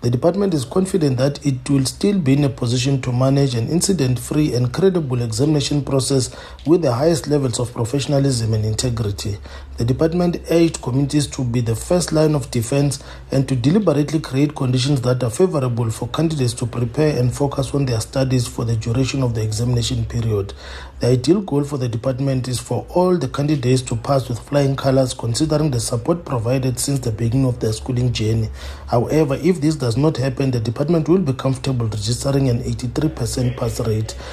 The department is confident that it will still be in a position to manage an incident free and credible examination process with the highest levels of professionalism and integrity. The department urged communities to be the first line of defense and to deliberately create conditions that are favorable for candidates to prepare and focus on their studies for the duration of the examination period. The ideal goal for the department is for all the candidates to pass with flying colors considering the support provided since the beginning of their schooling journey. However, if this does not happen, the department will be comfortable registering an 83% pass rate.